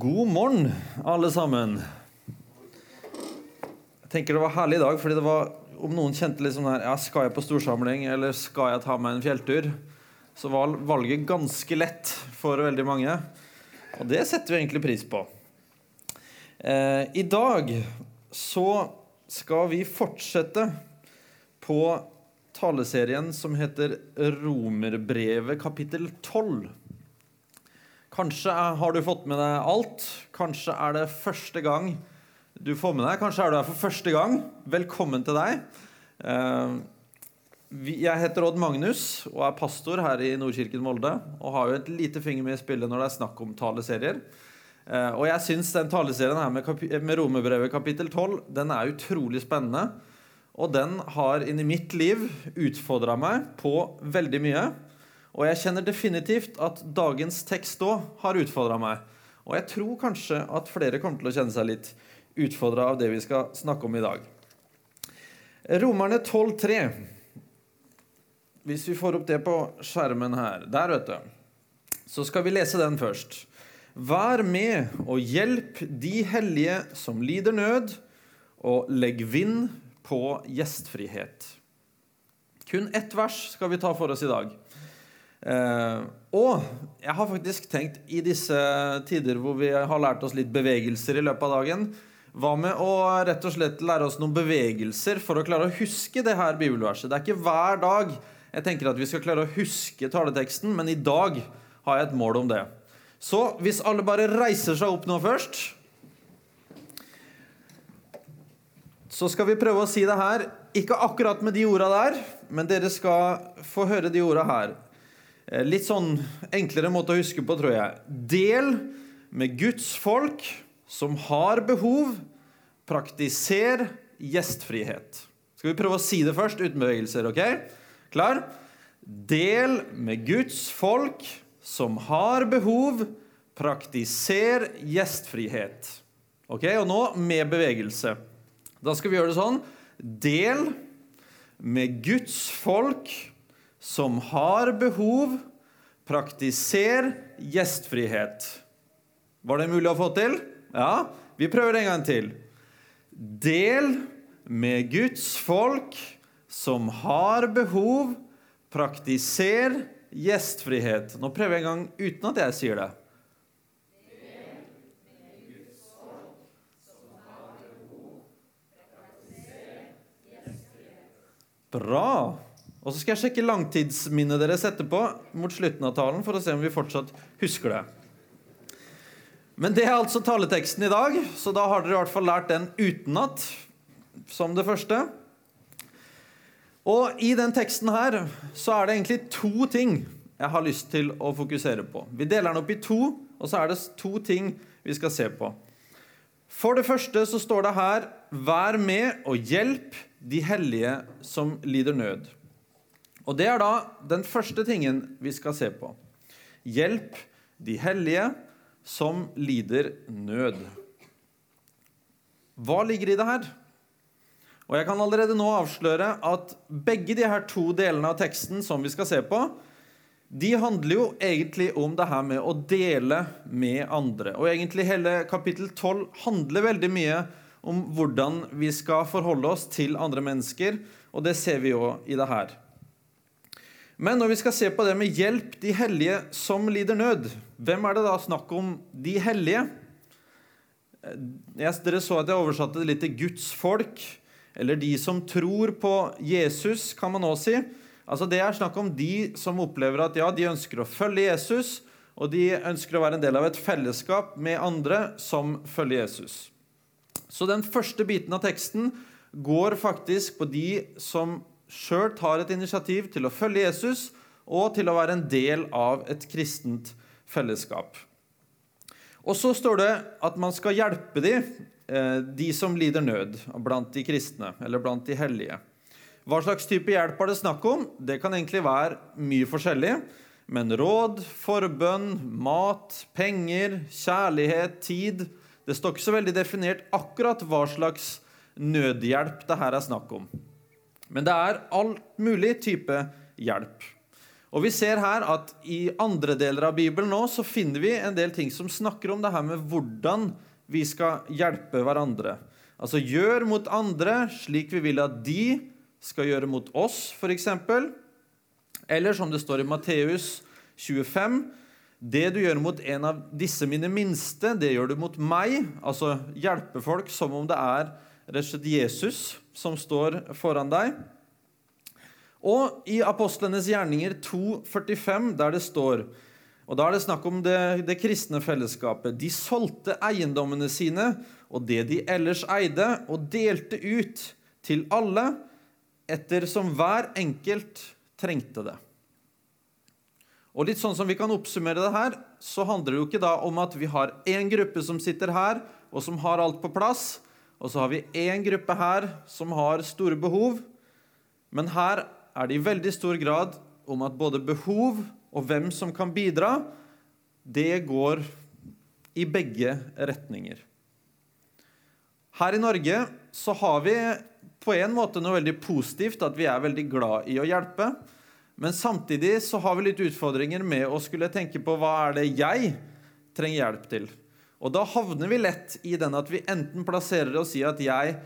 God morgen, alle sammen. Jeg tenker Det var herlig i dag, fordi det var, om noen kjente litt sånn her ja, Skal jeg på storsamling, eller skal jeg ta meg en fjelltur? Så var valget ganske lett for veldig mange. Og det setter vi egentlig pris på. Eh, I dag så skal vi fortsette på taleserien som heter Romerbrevet kapittel 12. Kanskje har du fått med deg alt. Kanskje er det første gang du får med deg. Kanskje er du her for første gang. Velkommen til deg. Eh, jeg heter Odd Magnus og er pastor her i Nordkirken Molde. Og har jo et lite finger med i spillet når det er snakk om taleserier. Eh, og jeg syns den taleserien her med, med Romerbrevet kapittel 12 den er utrolig spennende. Og den har inni mitt liv utfordra meg på veldig mye. Og jeg kjenner definitivt at dagens tekst òg har utfordra meg. Og jeg tror kanskje at flere kommer til å kjenne seg litt utfordra av det vi skal snakke om i dag. Romerne 12,3. Hvis vi får opp det på skjermen her Der, vet du. Så skal vi lese den først. Vær med og hjelp de hellige som lider nød, og legg vind på gjestfrihet. Kun ett vers skal vi ta for oss i dag. Uh, og jeg har faktisk tenkt i disse tider hvor vi har lært oss litt bevegelser i løpet av dagen Hva med å rett og slett lære oss noen bevegelser for å klare å huske det her bibelverset? Det er ikke hver dag jeg tenker at vi skal klare å huske taleteksten, men i dag har jeg et mål om det. Så hvis alle bare reiser seg opp nå først Så skal vi prøve å si det her. Ikke akkurat med de orda der, men dere skal få høre de orda her. Eh, litt sånn enklere måte å huske på, tror jeg. Del med Guds folk som har behov. Praktiser gjestfrihet. Skal vi prøve å si det først uten bevegelser? ok? Klar? Del med Guds folk som har behov. Praktiser gjestfrihet. Ok, Og nå med bevegelse. Da skal vi gjøre det sånn. Del med Guds folk som har behov, praktiser gjestfrihet. Var det mulig å få til? Ja. Vi prøver det en gang til. Del med Guds folk som har behov, praktiser gjestfrihet. Nå prøver jeg en gang uten at jeg sier det. Bra. Og så skal jeg sjekke langtidsminnet deres etterpå mot slutten av talen for å se om vi fortsatt husker det. Men det er altså taleteksten i dag, så da har dere i hvert fall lært den utenat som det første. Og i den teksten her så er det egentlig to ting jeg har lyst til å fokusere på. Vi deler den opp i to, og så er det to ting vi skal se på. For det første så står det her 'Vær med og hjelp de hellige som lider nød'. Og Det er da den første tingen vi skal se på. Hjelp de hellige som lider nød. Hva ligger i det her? Og Jeg kan allerede nå avsløre at begge de her to delene av teksten som vi skal se på, de handler jo egentlig om det her med å dele med andre. Og egentlig hele kapittel 12 handler veldig mye om hvordan vi skal forholde oss til andre mennesker, og det ser vi jo i det her. Men når vi skal se på det med 'hjelp de hellige som lider nød', hvem er det da snakk om de hellige? Jeg, dere så at jeg oversatte det litt til Guds folk, eller de som tror på Jesus, kan man også si. Altså Det er snakk om de som opplever at ja, de ønsker å følge Jesus, og de ønsker å være en del av et fellesskap med andre som følger Jesus. Så den første biten av teksten går faktisk på de som sjøl tar et initiativ til å følge Jesus og til å være en del av et kristent fellesskap. Og så står det at man skal hjelpe de, eh, de som lider nød blant de kristne eller blant de hellige. Hva slags type hjelp er det snakk om? Det kan egentlig være mye forskjellig. Men råd, forbønn, mat, penger, kjærlighet, tid Det står ikke så veldig definert akkurat hva slags nødhjelp det her er snakk om. Men det er alt mulig type hjelp. Og vi ser her at I andre deler av Bibelen nå så finner vi en del ting som snakker om det her med hvordan vi skal hjelpe hverandre. Altså gjør mot andre slik vi vil at de skal gjøre mot oss, f.eks. Eller som det står i Matteus 25.: Det du gjør mot en av disse mine minste, det gjør du mot meg. Altså hjelpe folk som om det er rett og slett Jesus som står foran deg. Og i Apostlenes gjerninger 2,45, der det står og Da er det snakk om det, det, kristne fellesskapet. De solgte eiendommene sine og det de ellers eide, og delte ut til alle ettersom hver enkelt trengte det. Og litt sånn som vi kan oppsummere det her, så handler det jo ikke da om at vi har én gruppe som sitter her, og som har alt på plass, og så har vi én gruppe her som har store behov. Men her er det i veldig stor grad om at både behov og hvem som kan bidra, det går i begge retninger. Her i Norge så har vi på en måte noe veldig positivt, at vi er veldig glad i å hjelpe. Men samtidig så har vi litt utfordringer med å skulle tenke på hva er det jeg trenger hjelp til. Og da havner vi lett i den at vi enten plasserer oss i at jeg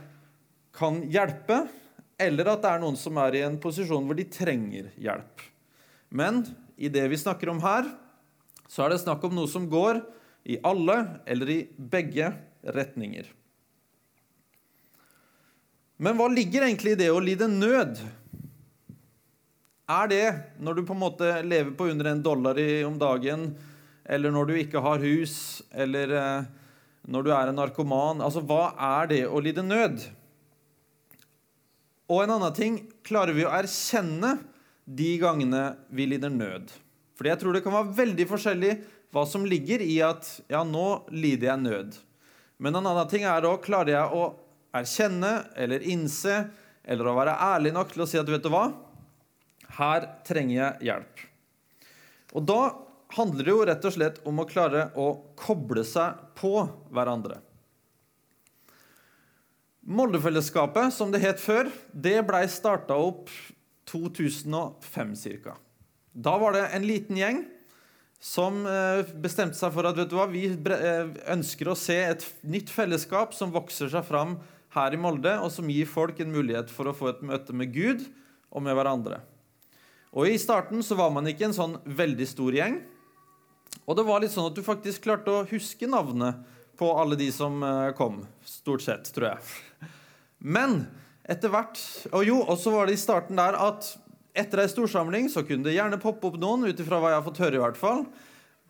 kan hjelpe, eller at det er noen som er i en posisjon hvor de trenger hjelp. Men i det vi snakker om her, så er det snakk om noe som går i alle eller i begge retninger. Men hva ligger egentlig i det å lide nød? Er det når du på en måte lever på under en dollar om dagen, eller når du ikke har hus, eller eh, når du er en narkoman Altså, hva er det å lide nød? Og en annen ting klarer vi å erkjenne de gangene vi lider nød. Fordi jeg tror det kan være veldig forskjellig hva som ligger i at ja, nå lider jeg nød. Men en annen ting er da klarer jeg å erkjenne eller innse eller å være ærlig nok til å si at vet du hva, her trenger jeg hjelp. Og da handler det jo rett og slett om å klare å koble seg på hverandre. Moldefellesskapet, som det het før, det blei starta opp 2005 ca. Da var det en liten gjeng som eh, bestemte seg for at vet du hva, vi eh, ønsker å se et nytt fellesskap som vokser seg fram her i Molde, og som gir folk en mulighet for å få et møte med Gud og med hverandre. Og I starten så var man ikke en sånn veldig stor gjeng. Og det var litt sånn at du faktisk klarte å huske navnet på alle de som eh, kom. Stort sett, tror jeg. Men etter hvert Og jo, og så var det i starten der at etter ei storsamling så kunne det gjerne poppe opp noen, ut ifra hva jeg har fått høre, i hvert fall.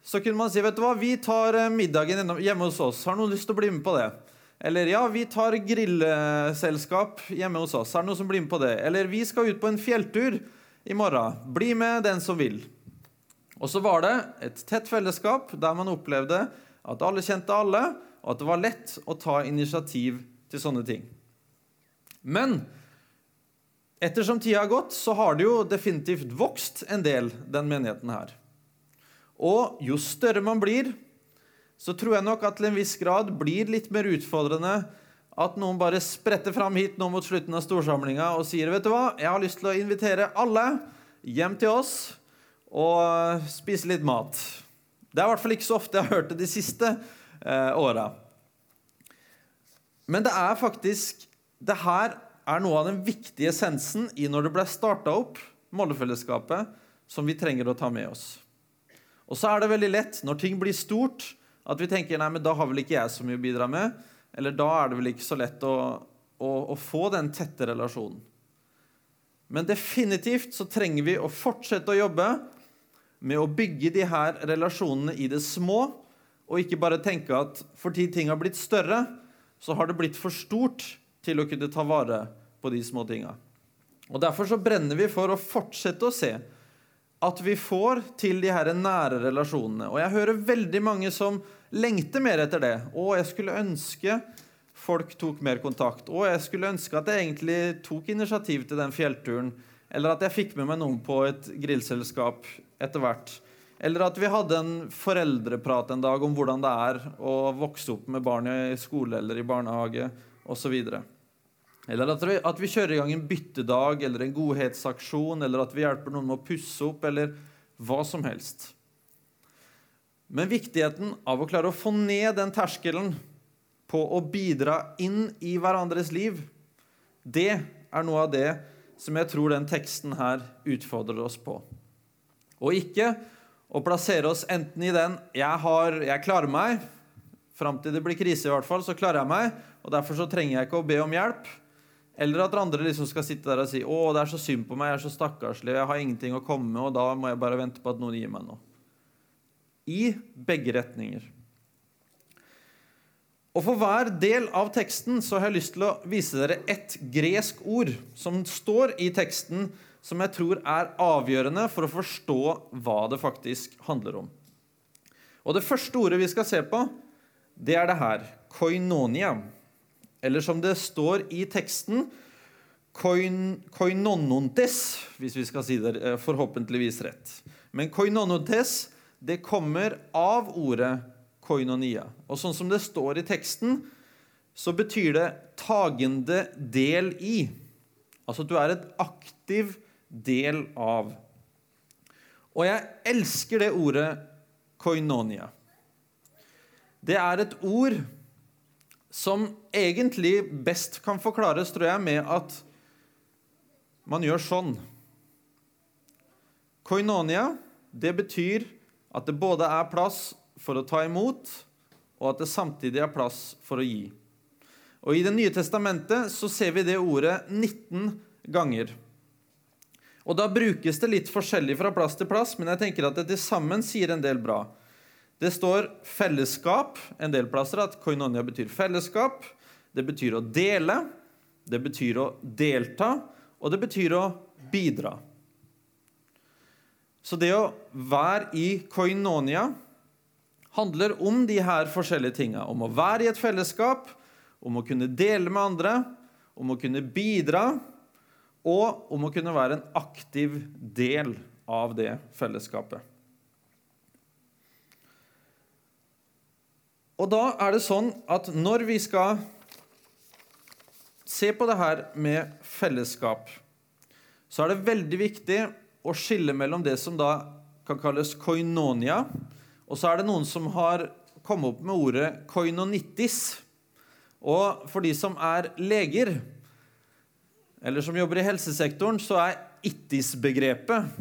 Så kunne man si vet du hva, vi tar eh, middagen hjemme hos oss. Har noen lyst til å bli med på det? Eller ja, vi tar grillselskap hjemme hos oss. Er det noen som blir med på det? Eller vi skal ut på en fjelltur i morgen. Bli med den som vil. Og så var det et tett fellesskap der man opplevde at alle kjente alle, og at det var lett å ta initiativ til sånne ting. Men ettersom tida har gått, så har det jo definitivt vokst en del, den menigheten her. Og jo større man blir, så tror jeg nok at til en viss grad blir litt mer utfordrende at noen bare spretter fram hit nå mot slutten av storsamlinga og sier vet du hva, jeg har lyst til å invitere alle hjem til oss og spise litt mat. Det er i hvert fall ikke så ofte jeg har hørt det de siste eh, åra. Men det er faktisk det her er noe av den viktige essensen i når det ble starta opp, Mollefellesskapet, som vi trenger å ta med oss. Og så er det veldig lett, når ting blir stort, at vi tenker nei, men da har vel ikke jeg så mye å bidra med. Eller da er det vel ikke så lett å, å, å få den tette relasjonen. Men definitivt så trenger vi å fortsette å jobbe med å bygge de her relasjonene i det små, og ikke bare tenke at fordi ting har blitt større, så har det blitt for stort til å kunne ta vare på de små tinga. Og Derfor så brenner vi for å fortsette å se at vi får til de her nære relasjonene. Og jeg hører veldig mange som lengter mer etter det. Og jeg skulle ønske folk tok mer kontakt. Og jeg skulle ønske at jeg egentlig tok initiativ til den fjellturen. Eller at jeg fikk med meg noen på et grillselskap etter hvert. Eller at vi hadde en foreldreprat en dag om hvordan det er å vokse opp med barn i skole eller i barnehage osv. Eller at vi, at vi, kjører i gang en byttedag eller en godhetsaksjon, eller at vi hjelper noen med å pusse opp, eller hva som helst. Men viktigheten av å klare å få ned den terskelen på å bidra inn i hverandres liv, det er noe av det som jeg tror den teksten her utfordrer oss på. Og ikke å plassere oss enten i den 'jeg, har, jeg klarer meg', fram til det blir krise, i hvert fall, så klarer jeg meg, og derfor så trenger jeg ikke å be om hjelp. Eller at andre liksom skal sitte der og si 'Å, det er så synd på meg, jeg er så stakkarslig, jeg har ingenting å komme med', og da må jeg bare vente på at noen gir meg noe. I begge retninger. Og For hver del av teksten så har jeg lyst til å vise dere ett gresk ord som står i teksten, som jeg tror er avgjørende for å forstå hva det faktisk handler om. Og Det første ordet vi skal se på, det er det her koinonia. Eller som det står i teksten koin, koinonontes, hvis vi skal si det eh, forhåpentligvis rett. Men koinonontes det kommer av ordet koinonia. Og sånn som det står i teksten, så betyr det 'tagende del i'. Altså at du er et aktiv del av. Og jeg elsker det ordet koinonia. Det er et ord som egentlig best kan forklares, tror jeg, med at man gjør sånn. Koinonia, det betyr at det både er plass for å ta imot, og at det samtidig er plass for å gi. Og I Det nye testamentet så ser vi det ordet 19 ganger. Og Da brukes det litt forskjellig fra plass til plass, men jeg tenker at det til sammen sier en del bra. Det står fellesskap en del plasser, at koinonia betyr fellesskap. Det betyr å dele, det betyr å delta, og det betyr å bidra. Så det å være i koinonia handler om de her forskjellige tinga. Om å være i et fellesskap, om å kunne dele med andre, om å kunne bidra, og om å kunne være en aktiv del av det fellesskapet. Og da er det sånn at når vi skal se på det her med fellesskap, så er det veldig viktig å skille mellom det som da kan kalles koinonia, og så er det noen som har kommet opp med ordet koinonittis. Og for de som er leger, eller som jobber i helsesektoren, så er ittis-begrepet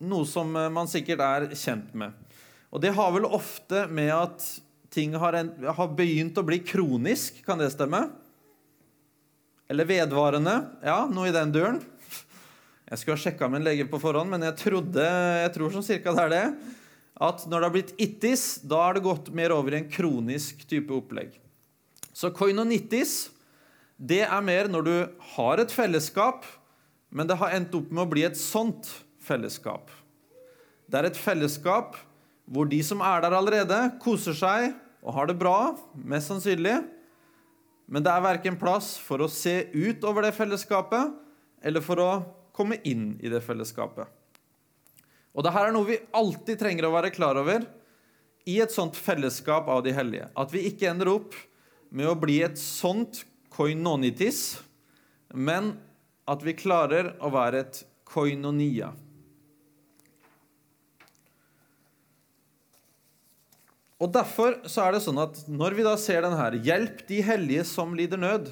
noe som man sikkert er kjent med. Og det har vel ofte med at ting har, en, har begynt å bli kronisk. Kan det stemme? Eller vedvarende? Ja, noe i den duren. Jeg skulle ha sjekka med en lege på forhånd, men jeg, trodde, jeg tror som cirka det er det. At når det har blitt ittis, da har det gått mer over i en kronisk type opplegg. Så koinonittis det er mer når du har et fellesskap, men det har endt opp med å bli et sånt fellesskap. Det er et fellesskap hvor de som er der allerede, koser seg og har det bra, mest sannsynlig. Men det er verken plass for å se ut over det fellesskapet eller for å komme inn i det fellesskapet. Og dette er noe vi alltid trenger å være klar over i et sånt fellesskap av de hellige. At vi ikke ender opp med å bli et sånt koinonitis, men at vi klarer å være et koinonia. Og Derfor så er det sånn at når vi da ser den her 'Hjelp de hellige som lider nød',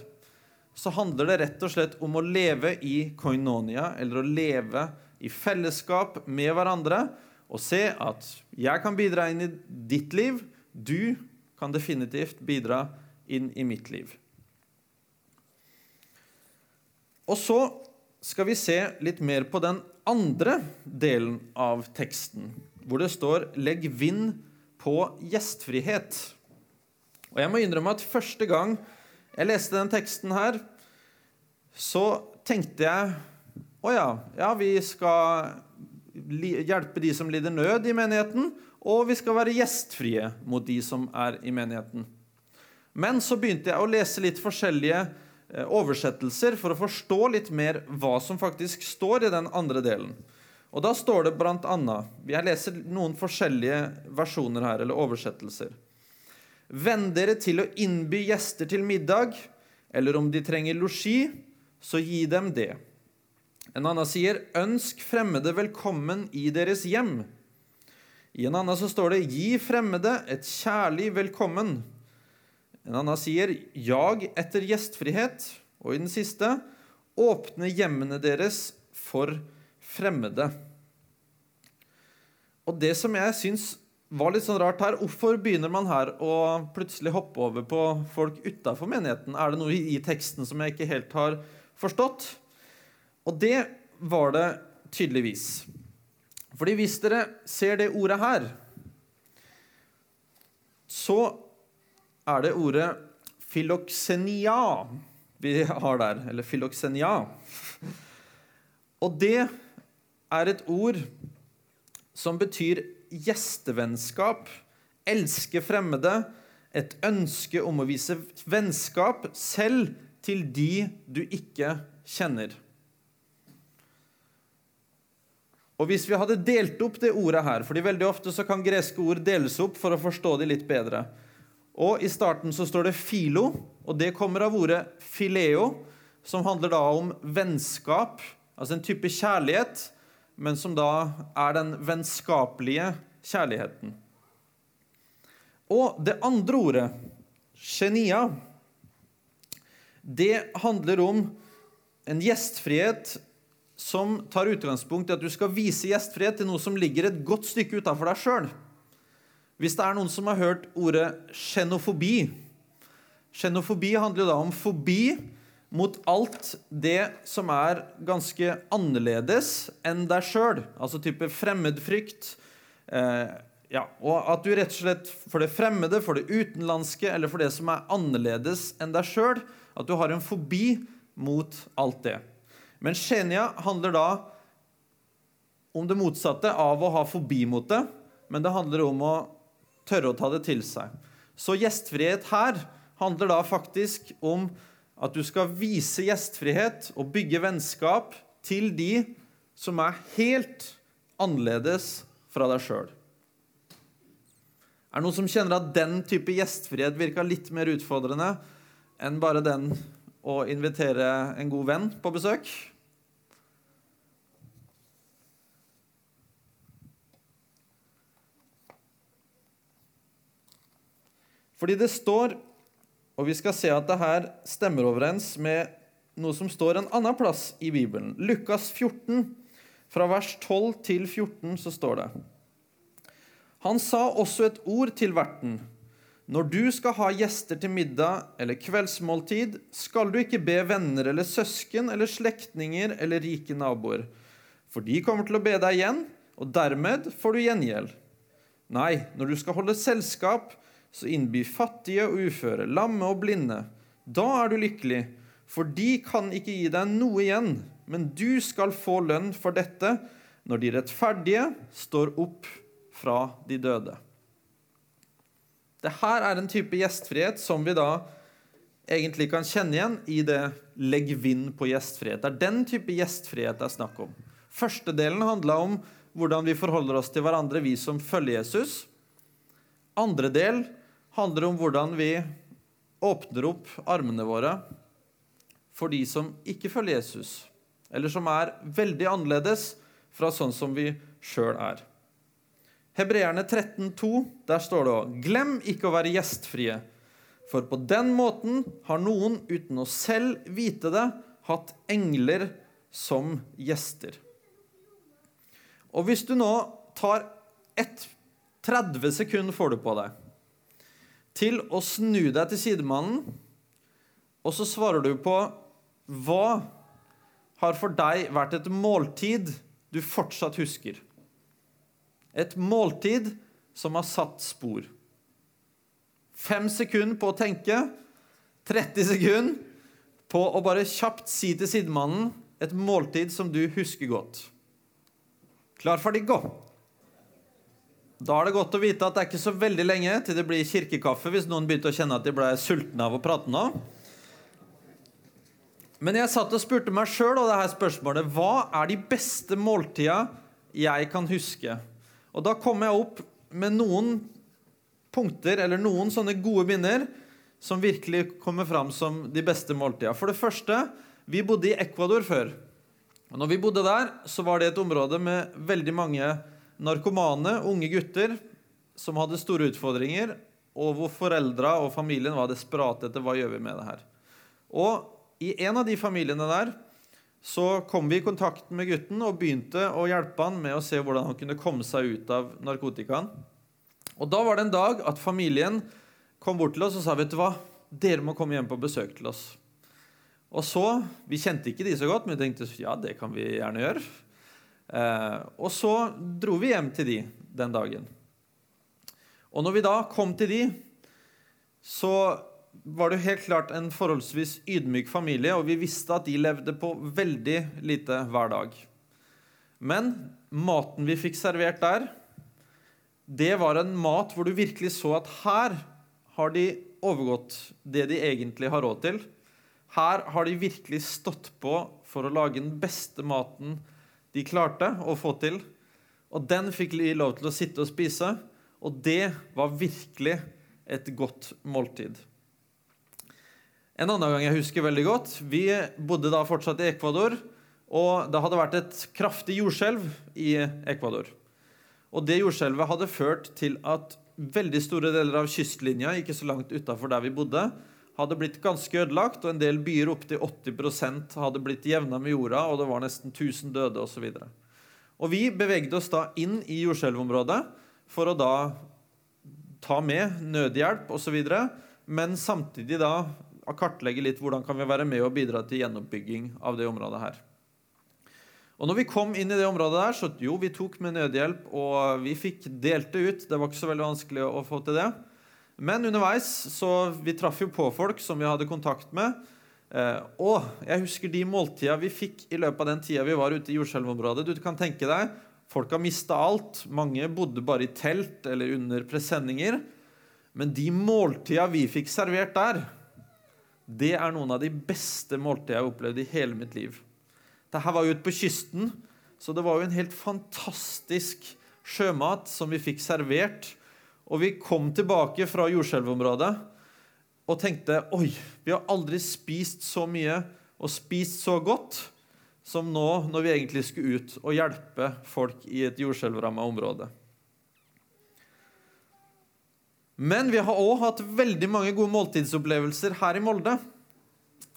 så handler det rett og slett om å leve i koinonia, eller å leve i fellesskap med hverandre, og se at jeg kan bidra inn i ditt liv, du kan definitivt bidra inn i mitt liv. Og så skal vi se litt mer på den andre delen av teksten, hvor det står 'legg vind på gjestfrihet'. Og jeg må innrømme at første gang jeg leste den teksten her, så tenkte jeg å ja, ja, vi skal hjelpe de som lider nød i menigheten, og vi skal være gjestfrie mot de som er i menigheten. Men så begynte jeg å lese litt forskjellige oversettelser for å forstå litt mer hva som faktisk står i den andre delen. Og da står det annet Jeg leser noen forskjellige versjoner her, eller oversettelser. Venn dere til å innby gjester til middag, eller om de trenger losji, så gi dem det. En annen sier 'ønsk fremmede velkommen i deres hjem'. I en annen så står det 'gi fremmede et kjærlig velkommen'. En annen sier 'jag etter gjestfrihet'. Og i den siste 'åpne hjemmene deres for fremmede'. Og det som jeg syns var litt sånn rart her, hvorfor begynner man her å plutselig hoppe over på folk utafor menigheten? Er det noe i teksten som jeg ikke helt har forstått? Og det var det tydeligvis. Fordi hvis dere ser det ordet her, så er det ordet filoksenia vi har der. Eller filoksenia. Og det er et ord som betyr gjestevennskap, elske fremmede, et ønske om å vise vennskap selv til de du ikke kjenner. Og Hvis vi hadde delt opp det ordet her, fordi veldig ofte så kan greske ord deles opp for å forstå de litt bedre. Og I starten så står det 'filo', og det kommer av ordet 'fileo', som handler da om vennskap, altså en type kjærlighet, men som da er den vennskapelige kjærligheten. Og det andre ordet, 'genia', det handler om en gjestfrihet som tar utgangspunkt i at du skal vise gjestfrihet til noe som ligger et godt stykke utafor deg sjøl. Hvis det er noen som har hørt ordet xenofobi Xenofobi handler jo da om fobi mot alt det som er ganske annerledes enn deg sjøl. Altså type fremmedfrykt. Eh, ja, og at du rett og slett for det fremmede, for det utenlandske eller for det som er annerledes enn deg sjøl, at du har en fobi mot alt det. Men Shenia handler da om det motsatte av å ha fobi mot det, men det handler om å tørre å ta det til seg. Så gjestfrihet her handler da faktisk om at du skal vise gjestfrihet og bygge vennskap til de som er helt annerledes fra deg sjøl. Er det noen som kjenner at den type gjestfrihet virka litt mer utfordrende enn bare den å invitere en god venn på besøk. Fordi det står, og vi skal se at det her stemmer overens med noe som står en annen plass i Bibelen. Lukas 14, fra vers 12 til 14, så står det Han sa også et ord til verten. Når du skal ha gjester til middag eller kveldsmåltid, skal du ikke be venner eller søsken eller slektninger eller rike naboer, for de kommer til å be deg igjen, og dermed får du gjengjeld. Nei, når du skal holde selskap, så innby fattige og uføre, lamme og blinde. Da er du lykkelig, for de kan ikke gi deg noe igjen, men du skal få lønn for dette når de rettferdige står opp fra de døde. Det her er en type gjestfrihet som vi da egentlig kan kjenne igjen i det 'legg vind på gjestfrihet'. Det er den type gjestfrihet det er snakk om. Første delen handla om hvordan vi forholder oss til hverandre, vi som følger Jesus. Andre del handler om hvordan vi åpner opp armene våre for de som ikke følger Jesus, eller som er veldig annerledes fra sånn som vi sjøl er. Hebreerne 13,2, der står det òg Glem ikke å være gjestfrie, for på den måten har noen, uten å selv vite det, hatt engler som gjester. Og hvis du nå tar ett 30 sekunder får du på deg til å snu deg til sidemannen, og så svarer du på hva har for deg vært et måltid du fortsatt husker? Et måltid som har satt spor. Fem sekunder på å tenke, 30 sekunder på å bare kjapt si til sidemannen et måltid som du husker godt. Klar, ferdig, gå! Da er det godt å vite at det er ikke så veldig lenge til det blir kirkekaffe hvis noen begynte å kjenne at de ble sultne av å prate nå. Men jeg satt og spurte meg sjøl spørsmålet hva er de beste måltida jeg kan huske. Og da kom jeg opp med noen punkter, eller noen sånne gode minner, som virkelig kommer fram som de beste måltida. For det første, vi bodde i Ecuador før. Og når vi bodde der, så var det et område med veldig mange narkomane, unge gutter, som hadde store utfordringer, og hvor foreldra og familien var desperate etter hva gjør vi med det her. Og i en av de familiene der så kom vi i kontakt med gutten og begynte å hjelpe han med å se hvordan han kunne komme seg ut av narkotikaen. Og da var det en dag at familien kom bort til oss og sa vet du hva, dere må komme hjem på besøk til oss. Og så, Vi kjente ikke de så godt, men vi tenkte ja, det kan vi gjerne gjøre. Eh, og så dro vi hjem til de den dagen. Og når vi da kom til de, så var det helt klart en forholdsvis ydmyk familie, og vi visste at de levde på veldig lite hver dag. Men maten vi fikk servert der, det var en mat hvor du virkelig så at her har de overgått det de egentlig har råd til. Her har de virkelig stått på for å lage den beste maten de klarte å få til. Og den fikk de lov til å sitte og spise, og det var virkelig et godt måltid. En annen gang jeg husker veldig godt Vi bodde da fortsatt i Ecuador, og det hadde vært et kraftig jordskjelv i Ecuador. Og det jordskjelvet hadde ført til at veldig store deler av kystlinja ikke så langt utafor der vi bodde, hadde blitt ganske ødelagt, og en del byer opptil 80% hadde blitt jevna med jorda, og det var nesten 1000 døde osv. Vi bevegde oss da inn i jordskjelvområdet for å da ta med nødhjelp osv., men samtidig da kartlegge litt hvordan kan vi være med og bidra til gjenoppbygging av det området her. Og når vi kom inn i det området der, så jo, vi tok med nødhjelp, og vi fikk delt det ut. Det var ikke så veldig vanskelig å få til det. Men underveis så vi traff jo på folk som vi hadde kontakt med. Eh, og jeg husker de måltida vi fikk i løpet av den tida vi var ute i jordskjelvområdet. Du kan tenke deg, Folk har mista alt. Mange bodde bare i telt eller under presenninger. Men de måltida vi fikk servert der, det er noen av de beste måltida jeg har opplevd i hele mitt liv. Dette var jo ute på kysten, så det var jo en helt fantastisk sjømat som vi fikk servert. Og vi kom tilbake fra jordskjelvområdet og tenkte oi, vi har aldri spist så mye og spist så godt som nå når vi egentlig skulle ut og hjelpe folk i et jordskjelvramma område. Men vi har òg hatt veldig mange gode måltidsopplevelser her i Molde.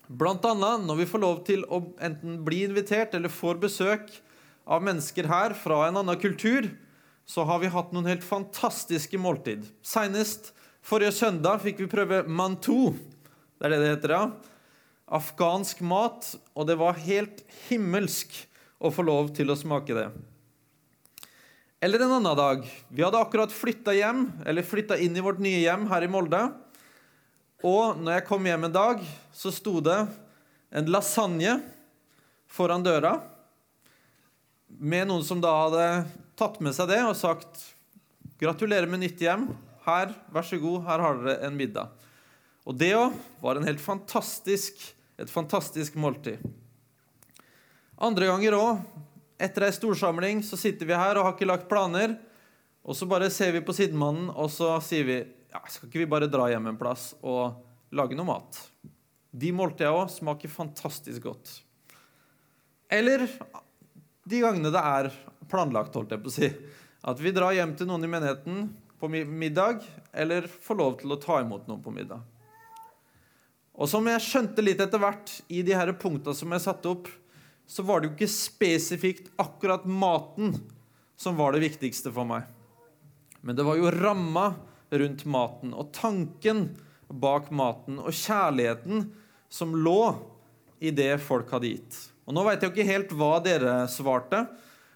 Bl.a. når vi får lov til å enten bli invitert eller får besøk av mennesker her fra en annen kultur, så har vi hatt noen helt fantastiske måltid. Senest forrige søndag fikk vi prøve mantou. Det er det det heter, ja. Afghansk mat, og det var helt himmelsk å få lov til å smake det. Eller en annen dag. Vi hadde akkurat flytta hjem, eller flytta inn i vårt nye hjem her i Molde. Og når jeg kom hjem en dag, så sto det en lasagne foran døra med noen som da hadde tatt med seg det og sagt gratulerer med nytt hjem. Her, vær så god, her har dere en middag. Og det òg var en helt fantastisk, et fantastisk måltid. Andre ganger òg, etter ei storsamling, så sitter vi her og har ikke lagt planer. Og så bare ser vi på sidemannen, og så sier vi ja, skal ikke vi bare dra hjem en plass og lage noe mat? De måltidene òg smaker fantastisk godt. Eller de gangene det er planlagt, holdt jeg på å si. At vi drar hjem til noen i menigheten på middag, eller får lov til å ta imot noen på middag. Og som jeg skjønte litt etter hvert i de her punktene som jeg satte opp, så var det jo ikke spesifikt akkurat maten som var det viktigste for meg. Men det var jo ramma rundt maten og tanken bak maten og kjærligheten som lå i det folk hadde gitt. Og Nå veit jeg ikke helt hva dere svarte.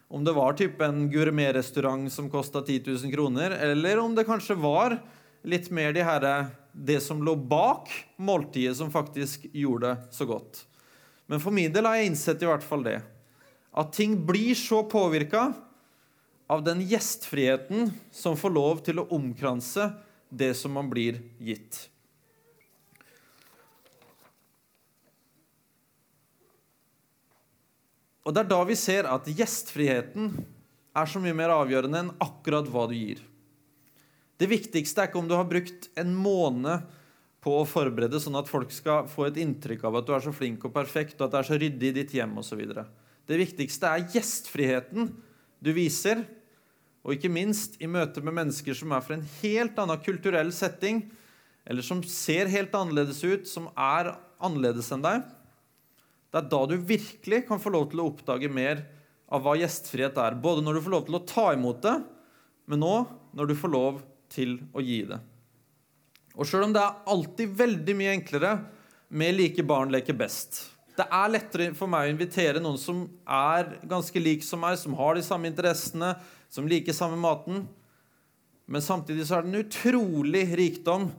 Om det var type en gourmetrestaurant som kosta 10 000 kroner, eller om det kanskje var litt mer de herre, det som lå bak måltidet, som faktisk gjorde det så godt. Men for min del har jeg innsett i hvert fall det. At ting blir så påvirka av den gjestfriheten som får lov til å omkranse det som man blir gitt. Og Det er da vi ser at gjestfriheten er så mye mer avgjørende enn akkurat hva du gir. Det viktigste er ikke om du har brukt en måned på å forberede sånn at folk skal få et inntrykk av at du er så flink og perfekt, og at det er så ryddig i ditt hjem osv. Det viktigste er gjestfriheten du viser, og ikke minst i møte med mennesker som er fra en helt annen kulturell setting, eller som ser helt annerledes ut, som er annerledes enn deg. Det er da du virkelig kan få lov til å oppdage mer av hva gjestfrihet er. Både når du får lov til å ta imot det, men nå når du får lov til å gi det. Og sjøl om det er alltid veldig mye enklere med like barn leker best. Det er lettere for meg å invitere noen som er ganske lik som meg, som har de samme interessene, som liker samme maten. Men samtidig så er det en utrolig rikdom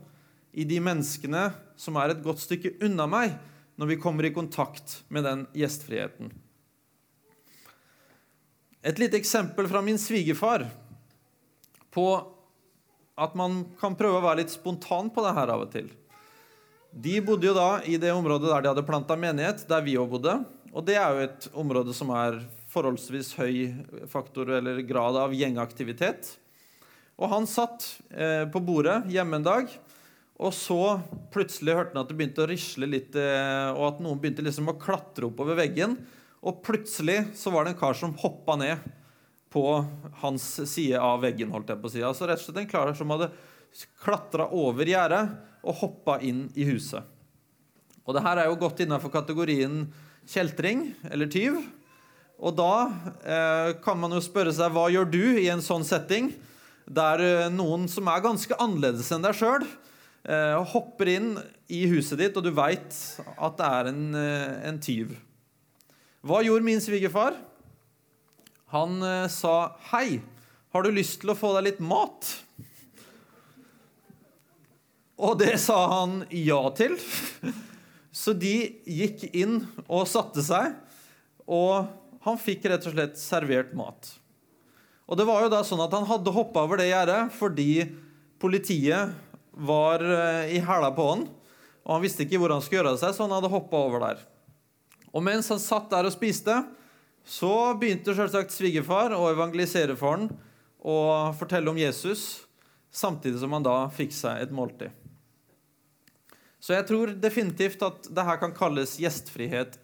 i de menneskene som er et godt stykke unna meg, når vi kommer i kontakt med den gjestfriheten. Et lite eksempel fra min svigerfar på at man kan prøve å være litt spontan på det her av og til. De bodde jo da i det området der de hadde planta menighet, der vi òg bodde. Og det er jo et område som er forholdsvis høy faktor eller grad av gjengaktivitet. Og han satt eh, på bordet hjemme en dag, og så plutselig hørte han at det begynte å risle litt, eh, og at noen begynte liksom å klatre oppover veggen. Og plutselig så var det en kar som hoppa ned på hans side av veggen. holdt jeg på å si. Altså rett og slett en kar som hadde klatra over gjerdet og hoppa inn i huset. Og det her er jo godt innenfor kategorien kjeltring eller tyv. Og da eh, kan man jo spørre seg hva gjør du i en sånn setting, der eh, noen som er ganske annerledes enn deg sjøl, eh, hopper inn i huset ditt, og du veit at det er en, eh, en tyv. Hva gjorde min svigerfar? Han eh, sa, 'Hei, har du lyst til å få deg litt mat?' Og det sa han ja til. Så de gikk inn og satte seg, og han fikk rett og slett servert mat. Og det var jo da sånn at han hadde hoppa over det gjerdet fordi politiet var eh, i hæla på han. Og han visste ikke hvor han skulle gjøre det seg, så han hadde hoppa over der. Og mens han satt der og spiste, så begynte selvsagt svigerfar for han og fortelle om Jesus, samtidig som han da fikk seg et måltid. Så jeg tror definitivt at det her kan kalles gjestfrihet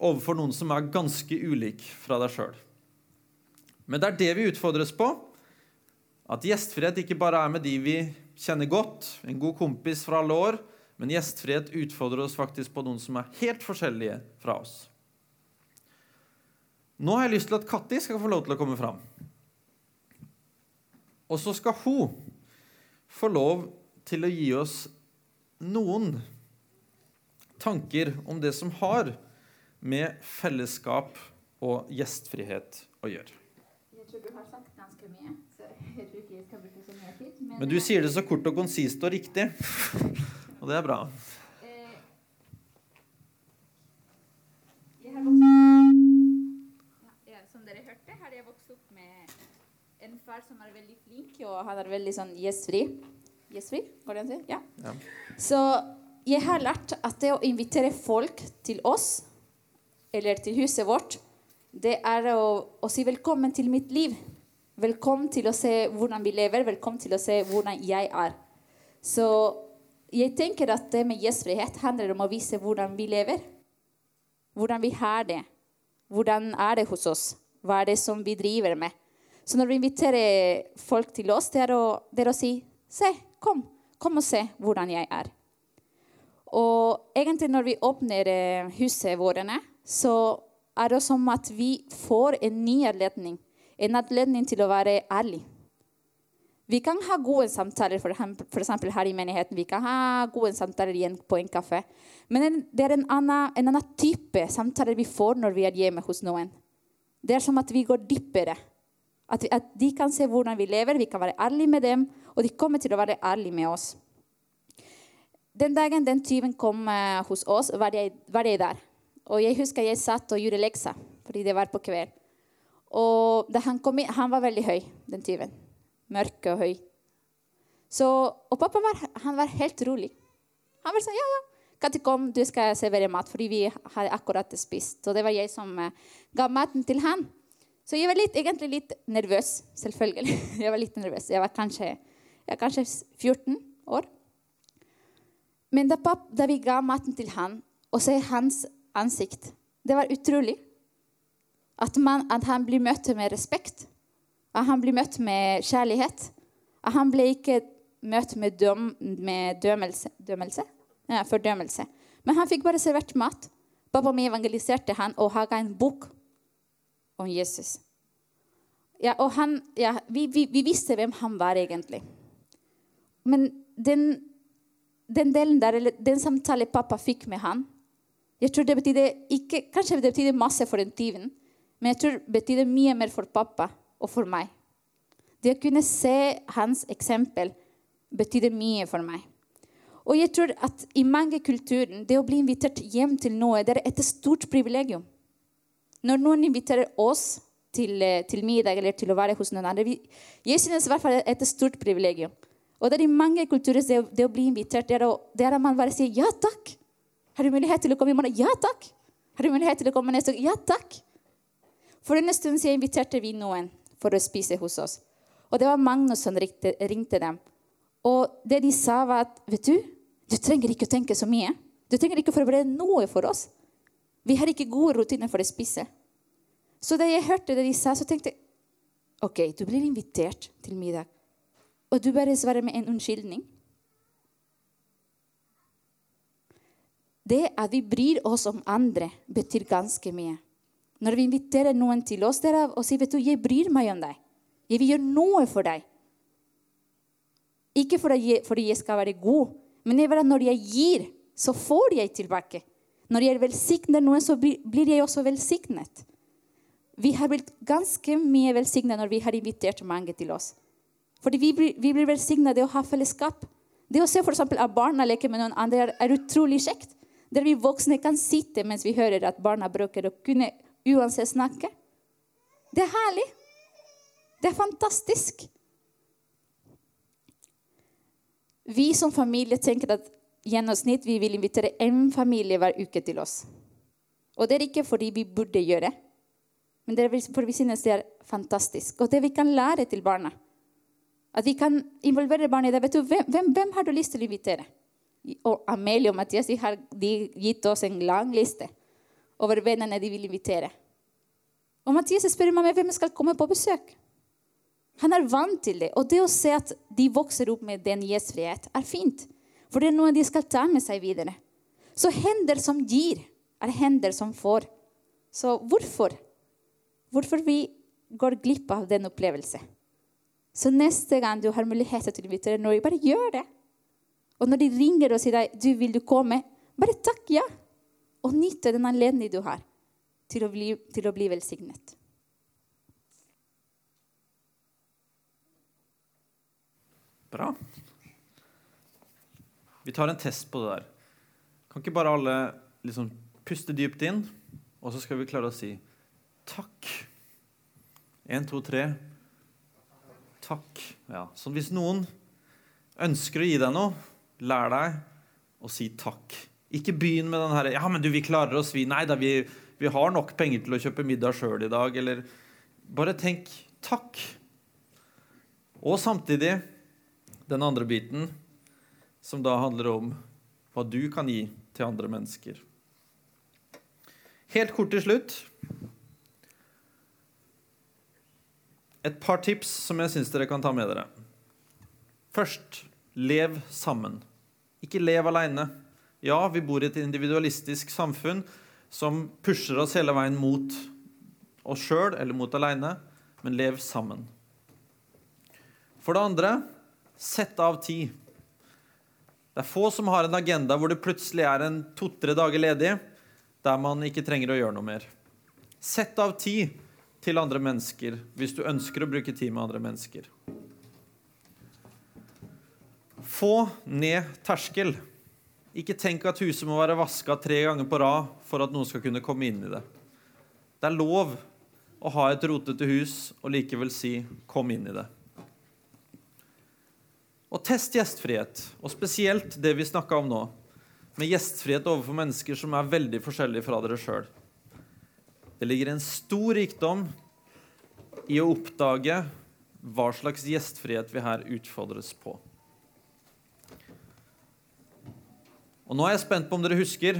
overfor noen som er ganske ulik fra deg sjøl. Men det er det vi utfordres på. At gjestfrihet ikke bare er med de vi kjenner godt, en god kompis fra alle år, men gjestfrihet utfordrer oss faktisk på noen som er helt forskjellige fra oss. Nå har jeg lyst til at Katti skal få lov til å komme fram. Og så skal hun få lov til å gi oss noen tanker om det som har med fellesskap og gjestfrihet å gjøre. Jeg tror du har sagt ganske mye, så jeg tror ikke jeg skal bruke Men du sier det så kort og konsist og riktig, og det er bra. eh, jeg har ja, ja, Som dere hørte, har jeg vokst opp med en far som er veldig flink, og han er veldig sånn gjestfri. Gjestfri, går det an å si? Ja. Ja. Så jeg har lært at det å invitere folk til oss, eller til huset vårt, det er å, å si velkommen til mitt liv. Velkommen til å se hvordan vi lever, velkommen til å se hvordan jeg er. Så jeg tenker at det med gjestfrihet handler om å vise hvordan vi lever. Hvordan vi har det. Hvordan er det hos oss? Hva er det som vi driver med? Så når vi inviterer folk til oss, det er å, det er å si Se, kom. Kom og se hvordan jeg er. Og egentlig når vi åpner eh, huset våre, så er det som at vi får en ny anledning. En anledning til å være ærlig. Vi kan ha gode samtaler eksempel her i menigheten. Vi kan ha gode samtaler på en kaffe. Men det er en annen, en annen type samtaler vi får når vi er hjemme hos noen. Det er som at vi går dypere. At, vi, at de kan se hvordan vi lever, vi kan være ærlige med dem, og de kommer til å være ærlige med oss. Den dagen den tyven kom eh, hos oss, var jeg, var jeg der. Og jeg husker jeg satt og gjorde lekser, fordi det var på kveld. Og da han kom inn, han var veldig høy, den tyven. Mørk og høy. Så, og pappa var, var helt rolig. Han var sånn, ja, ja, Kati, kom, du skal servere mat, fordi vi hadde akkurat spist. Så det var jeg som eh, ga maten til han. Så jeg var litt, egentlig litt nervøs, selvfølgelig. Jeg var litt nervøs. Jeg var kanskje, jeg var kanskje 14 år. Men da, papp, da vi ga maten til han, og se hans ansikt Det var utrolig. At, man, at han blir møtt med respekt. At han blir møtt med kjærlighet. At han blir ikke møtt med, døm, med dømelse, dømelse? Ja, fordømmelse. Men han fikk bare servert mat. Pappa mi evangeliserte han og ga en bok om Jesus. Ja, og han, ja, vi, vi, vi, visste hvem han var egentlig. Men den, den delen der, eller den samtalen pappa fikk med han, jeg tror det betydde ikke, Kanskje det betydde masse for den tyven, men jeg tror det betydde mye mer for pappa og for meg. Det å kunne se hans eksempel betydde mye for meg. Og jeg tror at i mange kulturer det å bli invitert hjem til noe det er et stort privilegium. Når noen inviterer oss til, eh, til middag eller til å være hos noen andre vi, Jeg synes i hvert fall det er et stort privilegium. Og det er i mange kulturer det, det å bli invitert det er, å, det er at man bare sier ja takk. Har du mulighet til å komme i morgen? Ja takk. Har du mulighet til å komme neste gang? Ja takk. For en stund siden inviterte vi noen for å spise hos oss. Og det var Magnus som ringte, ringte dem. Og det de sa, var at vet du, du trenger ikke å tenke så mye. Du trenger ikke å forberede noe for oss. Vi har ikke gode rutiner for å spise. Så da jeg hørte det de sa, så tenkte jeg OK, du blir invitert til middag. Og du bare svarer med en unnskyldning. Det at vi bryr oss om andre, betyr ganske mye. Når vi inviterer noen til oss der og sier vet du, jeg bryr meg om deg, jeg vil gjøre noe for deg, ikke fordi jeg skal være god, men når jeg gir, så får jeg tilbake. Når jeg velsigner noen, så blir jeg også velsignet. Vi har blitt ganske mye velsignet når vi har invitert mange til oss. Fordi vi vi blir velsignet det å ha fellesskap. Det å se for at barna leker med noen andre, er, er utrolig kjekt. Der vi voksne kan sitte mens vi hører at barna bruker å kunne uansett snakke. Det er herlig. Det er fantastisk. Vi som familie tenker at gjennomsnitt vi vil invitere én familie hver uke til oss. Og det er ikke fordi vi burde gjøre men det er fordi vi synes det er fantastisk. Og det vi kan lære til barna. At vi kan involvere barna i det. Vet du, hvem, hvem, har du lyst til å invitere? Og Amelie og Mathias de har gitt oss en lang liste over vennene de vil invitere. Og Mathias spør meg hvem skal komme på besøk. Han er vant til det. Og det å se at de vokser opp med den gjestfrihet, er fint. For det er noe de skal ta med seg videre. Så hender som gir, er hender som får. Så hvorfor? Hvorfor vi går glipp av den opplevelsen? Så neste gang du har mulighet til å invitere noen, bare gjør det. Og når de ringer og sier deg, du vil du komme, bare takk ja. Og nyte den anledningen du har til å bli, til å bli velsignet. Bra. Vi tar en test på det der. Kan ikke bare alle liksom puste dypt inn, og så skal vi klare å si takk? Én, to, tre. Takk. Ja. Så hvis noen ønsker å gi deg noe, lær deg å si takk. Ikke begynn med den her 'Ja, men du, vi klarer oss, vi.' Nei da, vi, vi har nok penger til å kjøpe middag sjøl i dag. Eller bare tenk takk. Og samtidig den andre biten, som da handler om hva du kan gi til andre mennesker. Helt kort til slutt et par tips som jeg syns dere kan ta med dere. Først lev sammen. Ikke lev aleine. Ja, vi bor i et individualistisk samfunn som pusher oss hele veien mot oss sjøl eller mot aleine, men lev sammen. For det andre Sett av tid. Det er få som har en agenda hvor det plutselig er en to-tre dager ledig der man ikke trenger å gjøre noe mer. Sett av tid til andre mennesker hvis du ønsker å bruke tid med andre mennesker. Få ned terskel. Ikke tenk at huset må være vaska tre ganger på rad for at noen skal kunne komme inn i det. Det er lov å ha et rotete hus og likevel si 'kom inn i det'. Og test gjestfrihet, og spesielt det vi snakka om nå, med gjestfrihet overfor mennesker som er veldig forskjellige fra dere sjøl. Det ligger en stor rikdom i å oppdage hva slags gjestfrihet vi her utfordres på. Og Nå er jeg spent på om dere husker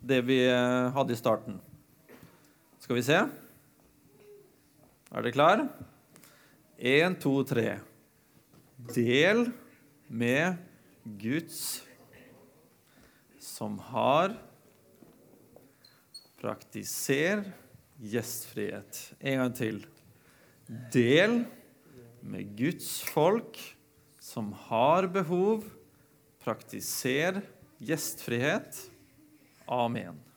det vi eh, hadde i starten. Skal vi se? Er dere klar? Én, to, tre. Del med Guds som har Praktiser gjestfrihet. En gang til. Del med Guds folk som har behov. Praktiser gjestfrihet. Amen.